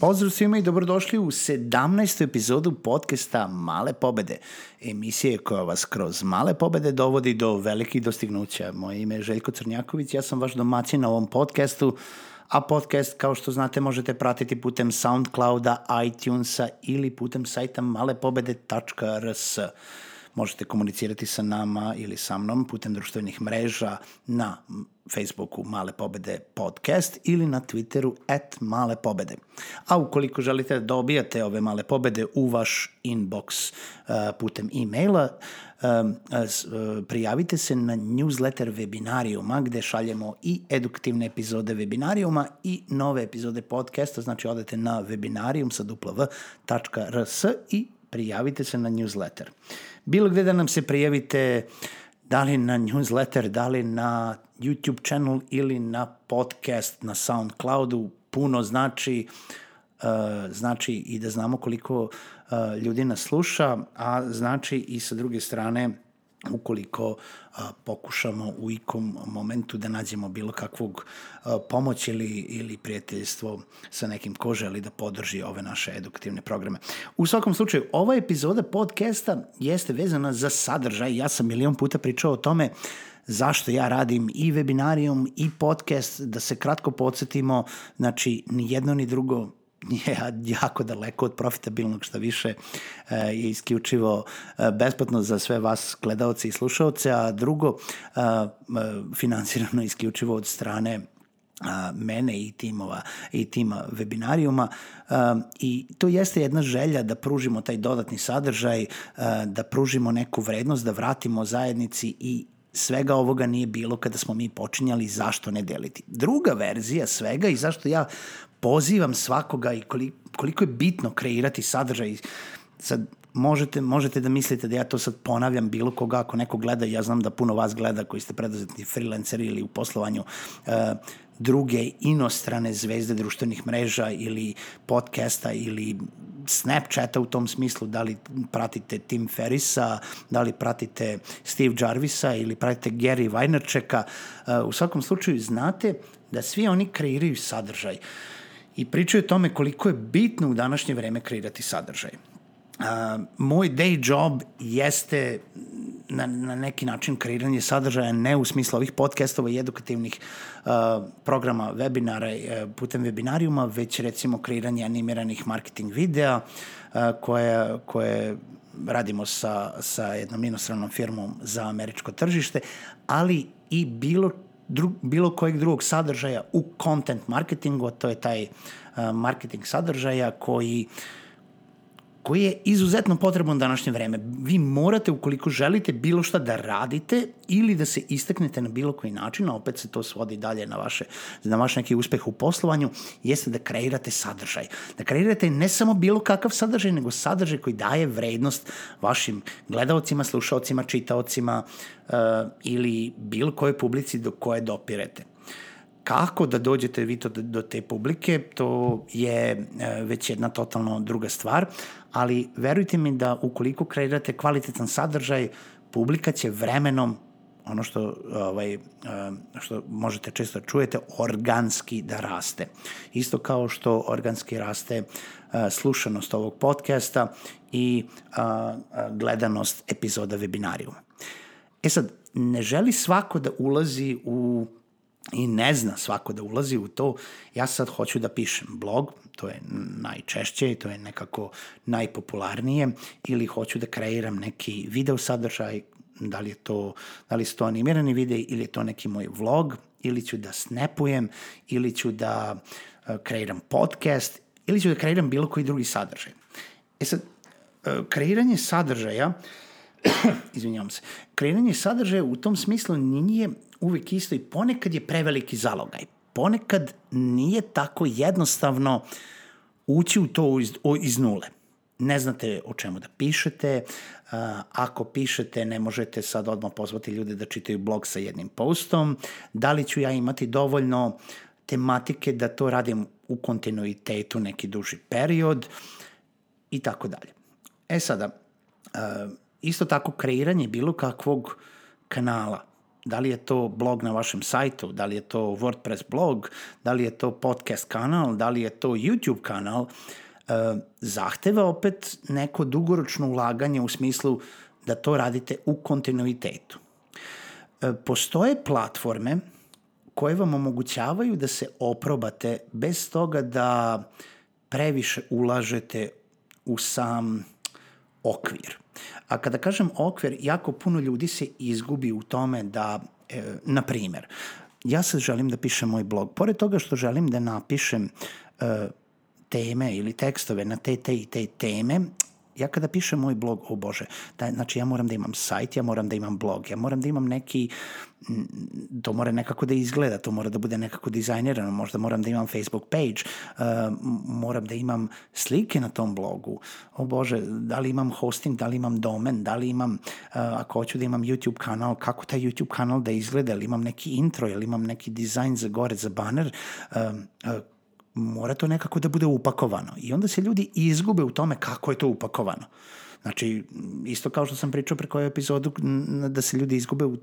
Pozdrav svima i dobrodošli u 17. epizodu podcasta Male pobede, emisije koja vas kroz male pobede dovodi do velikih dostignuća. Moje ime je Željko Crnjaković, ja sam vaš domaćin na ovom podcastu, a podcast, kao što znate, možete pratiti putem Soundclouda, iTunesa ili putem sajta malepobede.rs. Možete komunicirati sa nama ili sa mnom putem društvenih mreža na Facebooku Male pobede podcast ili na Twitteru at Male pobede. A ukoliko želite da dobijate ove male pobede u vaš inbox uh, putem e-maila, uh, uh, prijavite se na newsletter webinarijuma gde šaljemo i edukativne epizode webinarijuma i nove epizode podcasta, znači odete na webinarijum sa www.rs i prijavite se na newsletter. Bilo gde da nam se prijavite, da li na newsletter, da li na YouTube channel ili na podcast na SoundCloudu, puno znači, uh, znači i da znamo koliko uh, ljudi nas sluša, a znači i sa druge strane ukoliko a, pokušamo u ikom momentu da nađemo bilo kakvog a, pomoć ili, ili prijateljstvo sa nekim ko želi da podrži ove naše edukativne programe. U svakom slučaju, ova epizoda podcasta jeste vezana za sadržaj. Ja sam milion puta pričao o tome zašto ja radim i webinarijum i podcast, da se kratko podsjetimo, znači ni jedno ni drugo je jako daleko od profitabilnog, šta više e, je isključivo e, besplatno za sve vas gledalce i slušalce, a drugo e, finansirano isključivo od strane mene i timova i tima webinarijuma. I to jeste jedna želja da pružimo taj dodatni sadržaj, da pružimo neku vrednost, da vratimo zajednici i svega ovoga nije bilo kada smo mi počinjali, zašto ne deliti. Druga verzija svega i zašto ja pozivam svakoga i koliko, koliko je bitno kreirati sadržaj. Sad, možete, možete da mislite da ja to sad ponavljam bilo koga ako neko gleda, ja znam da puno vas gleda koji ste preduzetni freelanceri ili u poslovanju uh, druge inostrane zvezde društvenih mreža ili podcasta ili Snapchata u tom smislu, da li pratite Tim Ferrisa, da li pratite Steve Jarvisa ili pratite Gary Vaynercheka, uh, u svakom slučaju znate da svi oni kreiraju sadržaj. I pričaju o tome koliko je bitno u današnje vreme kreirati sadržaj. Uh, moj day job jeste na, na neki način kreiranje sadržaja ne u smislu ovih podcastova i edukativnih uh, programa webinara uh, putem webinarijuma, već recimo kreiranje animiranih marketing videa uh, koje, koje radimo sa, sa jednom inostranom firmom za američko tržište, ali i bilo dru, bilo kojeg drugog sadržaja u content marketingu, to je taj uh, marketing sadržaja koji koji je izuzetno potreban današnje vreme. Vi morate, ukoliko želite bilo šta da radite ili da se istaknete na bilo koji način, a opet se to svodi dalje na, vaše, na vaš neki uspeh u poslovanju, jeste da kreirate sadržaj. Da kreirate ne samo bilo kakav sadržaj, nego sadržaj koji daje vrednost vašim gledalcima, slušalcima, čitaocima uh, ili bilo kojoj publici do koje dopirete kako da dođete vi to do te publike, to je e, već jedna totalno druga stvar, ali verujte mi da ukoliko kreirate kvalitetan sadržaj, publika će vremenom ono što ovaj što možete često da čujete organski da raste. Isto kao što organski raste slušanost ovog podcasta i gledanost epizoda webinarijuma. E sad, ne želi svako da ulazi u i ne zna svako da ulazi u to, ja sad hoću da pišem blog, to je najčešće i to je nekako najpopularnije, ili hoću da kreiram neki video sadržaj, da li, je to, da li su to animirani videi ili je to neki moj vlog, ili ću da snapujem, ili ću da uh, kreiram podcast, ili ću da kreiram bilo koji drugi sadržaj. E sad, uh, kreiranje sadržaja, izvinjavam se, kreiranje sadržaja u tom smislu nije uvek isto i ponekad je preveliki zalogaj. Ponekad nije tako jednostavno ući u to iz, iz nule. Ne znate o čemu da pišete, ako pišete ne možete sad odmah pozvati ljude da čitaju blog sa jednim postom, da li ću ja imati dovoljno tematike da to radim u kontinuitetu neki duži period i tako dalje. E sada, isto tako kreiranje bilo kakvog kanala. Da li je to blog na vašem sajtu, da li je to WordPress blog, da li je to podcast kanal, da li je to YouTube kanal, e, zahteva opet neko dugoročno ulaganje u smislu da to radite u kontinuitetu. E, postoje platforme koje vam omogućavaju da se oprobate bez toga da previše ulažete u sam okvir. A kada kažem okvir, jako puno ljudi se izgubi u tome da, e, na primer, ja sad želim da pišem moj blog. Pored toga što želim da napišem e, teme ili tekstove na te, te i te teme, ja kada pišem moj blog, o Bože, da, znači ja moram da imam sajt, ja moram da imam blog, ja moram da imam neki, to mora nekako da izgleda, to mora da bude nekako dizajnirano, možda moram da imam Facebook page, uh, moram da imam slike na tom blogu, o Bože, da li imam hosting, da li imam domen, da li imam, uh, ako hoću da imam YouTube kanal, kako taj YouTube kanal da izgleda, ili imam neki intro, ili imam neki dizajn za gore, za banner, uh, uh, mora to nekako da bude upakovano. I onda se ljudi izgube u tome kako je to upakovano. Znači, isto kao što sam pričao preko ove epizodu, da se ljudi izgube u uh,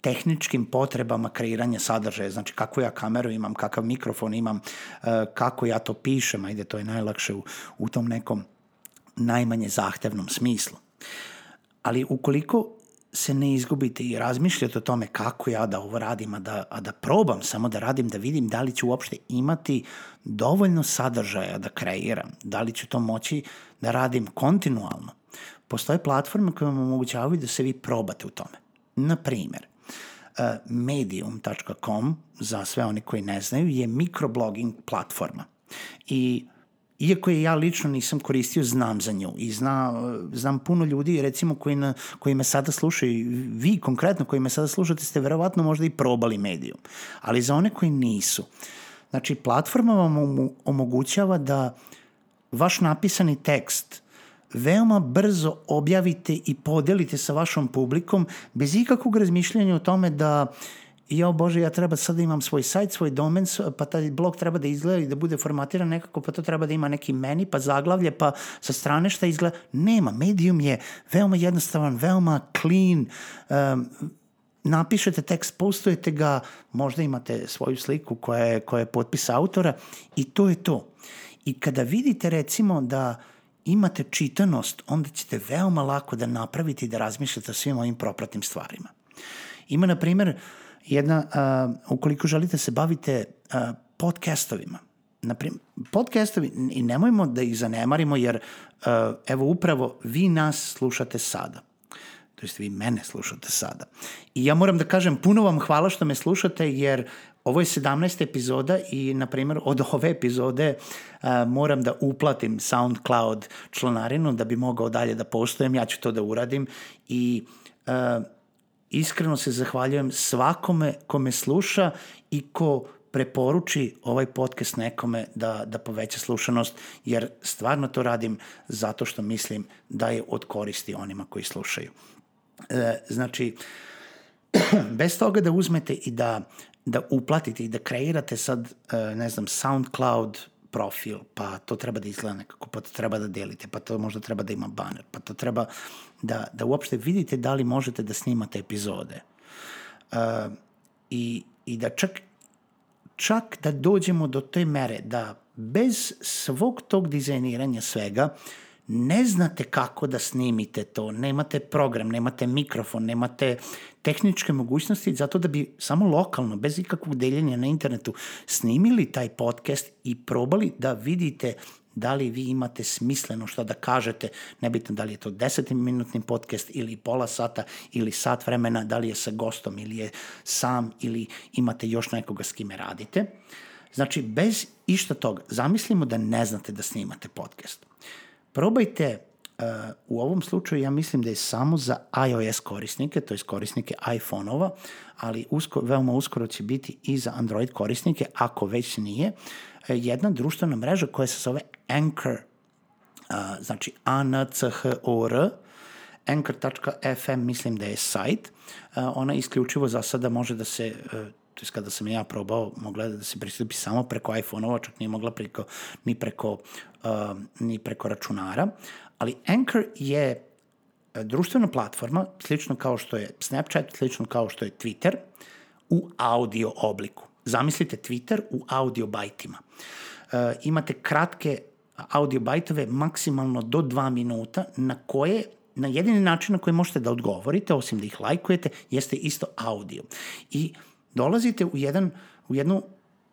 tehničkim potrebama kreiranja sadržaja, znači kakvu ja kameru imam, kakav mikrofon imam, kako ja to pišem, ajde, to je najlakše u, u tom nekom najmanje zahtevnom smislu. Ali ukoliko se ne izgubite i razmišljate o tome kako ja da ovo radim, a da, a da probam samo da radim, da vidim da li ću uopšte imati dovoljno sadržaja da kreiram, da li ću to moći da radim kontinualno. Postoje platforme koje vam omogućavaju da se vi probate u tome. Na primer, eh, medium.com, za sve oni koji ne znaju, je mikroblogging platforma. I iako je ja lično nisam koristio, znam za nju i zna, znam puno ljudi recimo koji, na, koji me sada slušaju, vi konkretno koji me sada slušate ste verovatno možda i probali medijum, ali za one koji nisu. Znači, platforma vam omogućava da vaš napisani tekst veoma brzo objavite i podelite sa vašom publikom bez ikakvog razmišljanja o tome da uh, I jao Bože, ja treba sad da imam svoj sajt, svoj domen, pa taj blog treba da izgleda i da bude formatiran nekako, pa to treba da ima neki meni, pa zaglavlje, pa sa strane šta izgleda. Nema, Medium je veoma jednostavan, veoma clean, um, napišete tekst, postujete ga, možda imate svoju sliku koja je, koja je potpis autora i to je to. I kada vidite recimo da imate čitanost, onda ćete veoma lako da napravite i da razmišljate o svim ovim propratnim stvarima. Ima, na primjer, uh, jedna, uh, ukoliko želite se bavite uh, podcastovima, Naprimjer, podcastovi, i nemojmo da ih zanemarimo, jer uh, evo upravo vi nas slušate sada. To jest vi mene slušate sada. I ja moram da kažem puno vam hvala što me slušate, jer ovo je 17. epizoda i, na primjer, od ove epizode uh, moram da uplatim SoundCloud članarinu da bi mogao dalje da postojem. Ja ću to da uradim i uh, iskreno se zahvaljujem svakome ko me sluša i ko preporuči ovaj podcast nekome da, da poveća slušanost, jer stvarno to radim zato što mislim da je od koristi onima koji slušaju. E, znači, bez toga da uzmete i da, da uplatite i da kreirate sad, e, ne znam, SoundCloud profil, pa to treba da izgleda nekako, pa to treba da delite, pa to možda treba da ima banner, pa to treba da, da uopšte vidite da li možete da snimate epizode. Uh, i, I da čak, čak da dođemo do te mere da bez svog tog dizajniranja svega ne znate kako da snimite to, nemate program, nemate mikrofon, nemate tehničke mogućnosti zato da bi samo lokalno, bez ikakvog deljenja na internetu, snimili taj podcast i probali da vidite da li vi imate smisleno što da kažete, nebitno da li je to 10-minutni podcast ili pola sata ili sat vremena, da li je sa gostom ili je sam ili imate još nekoga s kime radite. Znači, bez išta toga, zamislimo da ne znate da snimate podcast. Probajte Uh, u ovom slučaju ja mislim da je samo za iOS korisnike, to je korisnike iPhone-ova, ali usko, veoma uskoro će biti i za Android korisnike, ako već nije, jedna društvena mreža koja se zove Anchor, uh, znači A-N-C-H-O-R, Anchor.fm mislim da je sajt, ona isključivo za sada može da se to je kada sam ja probao, mogla da se pristupi samo preko iPhone-ova, čak nije mogla preko, ni, preko, uh, ni preko računara, ali Anchor je društvena platforma, slično kao što je Snapchat, slično kao što je Twitter, u audio obliku. Zamislite Twitter u audio bajtima. E, imate kratke audio bajtove, maksimalno do dva minuta, na koje na jedini način na koji možete da odgovorite, osim da ih lajkujete, jeste isto audio. I dolazite u, jedan, u jednu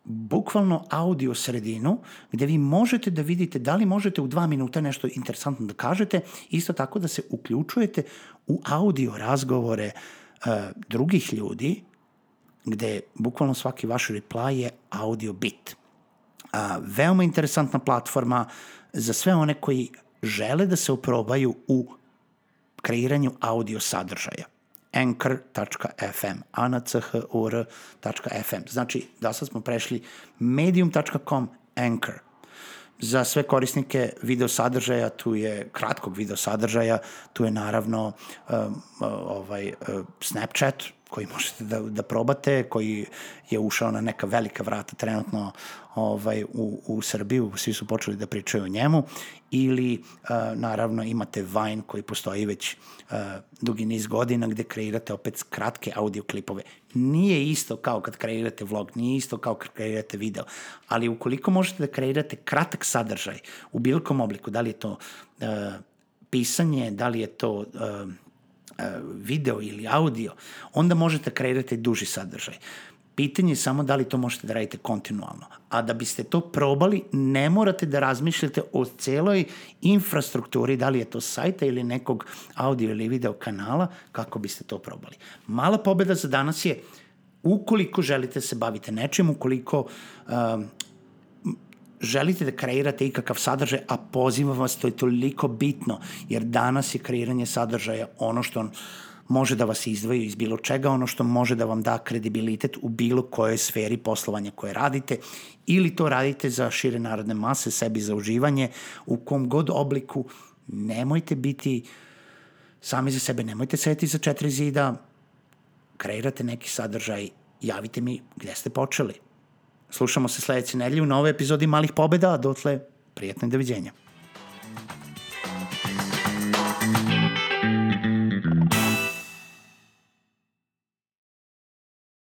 bukvalno audio sredinu gde vi možete da vidite da li možete u dva minuta nešto interesantno da kažete, isto tako da se uključujete u audio razgovore uh, drugih ljudi gde bukvalno svaki vaš reply je audio bit. A, veoma interesantna platforma za sve one koji žele da se oprobaju u kreiranju audio sadržaja. Anchor.fm, anchur.fm. Znači, da sad smo prešli medium.com, Anchor. Za sve korisnike video sadržaja, tu je kratkog video sadržaja, tu je naravno um, ovaj, uh, Snapchat, koji možete da, da probate, koji je ušao na neka velika vrata trenutno ovaj, u, u Srbiju, svi su počeli da pričaju o njemu, ili uh, naravno imate Vine koji postoji već uh, dugi niz godina gde kreirate opet kratke audio klipove. Nije isto kao kad kreirate vlog, nije isto kao kad kreirate video, ali ukoliko možete da kreirate kratak sadržaj u bilo kom obliku, da li je to uh, pisanje, da li je to uh, video ili audio, onda možete kreirati duži sadržaj. Pitanje je samo da li to možete da radite kontinualno. A da biste to probali, ne morate da razmišljate o celoj infrastrukturi, da li je to sajta ili nekog audio ili video kanala, kako biste to probali. Mala pobeda za danas je ukoliko želite da se bavite nečim, ukoliko um, želite da kreirate ikakav sadržaj, a pozivam vas, to je toliko bitno, jer danas je kreiranje sadržaja ono što može da vas izdvoji iz bilo čega, ono što može da vam da kredibilitet u bilo kojoj sferi poslovanja koje radite ili to radite za šire narodne mase, sebi za uživanje, u kom god obliku nemojte biti sami za sebe, nemojte sedeti za četiri zida, kreirate neki sadržaj, javite mi gde ste počeli. Slušamo se sledeće nedelje u novoj epizodi Malih pobeda, a dotle prijatno i doviđenja.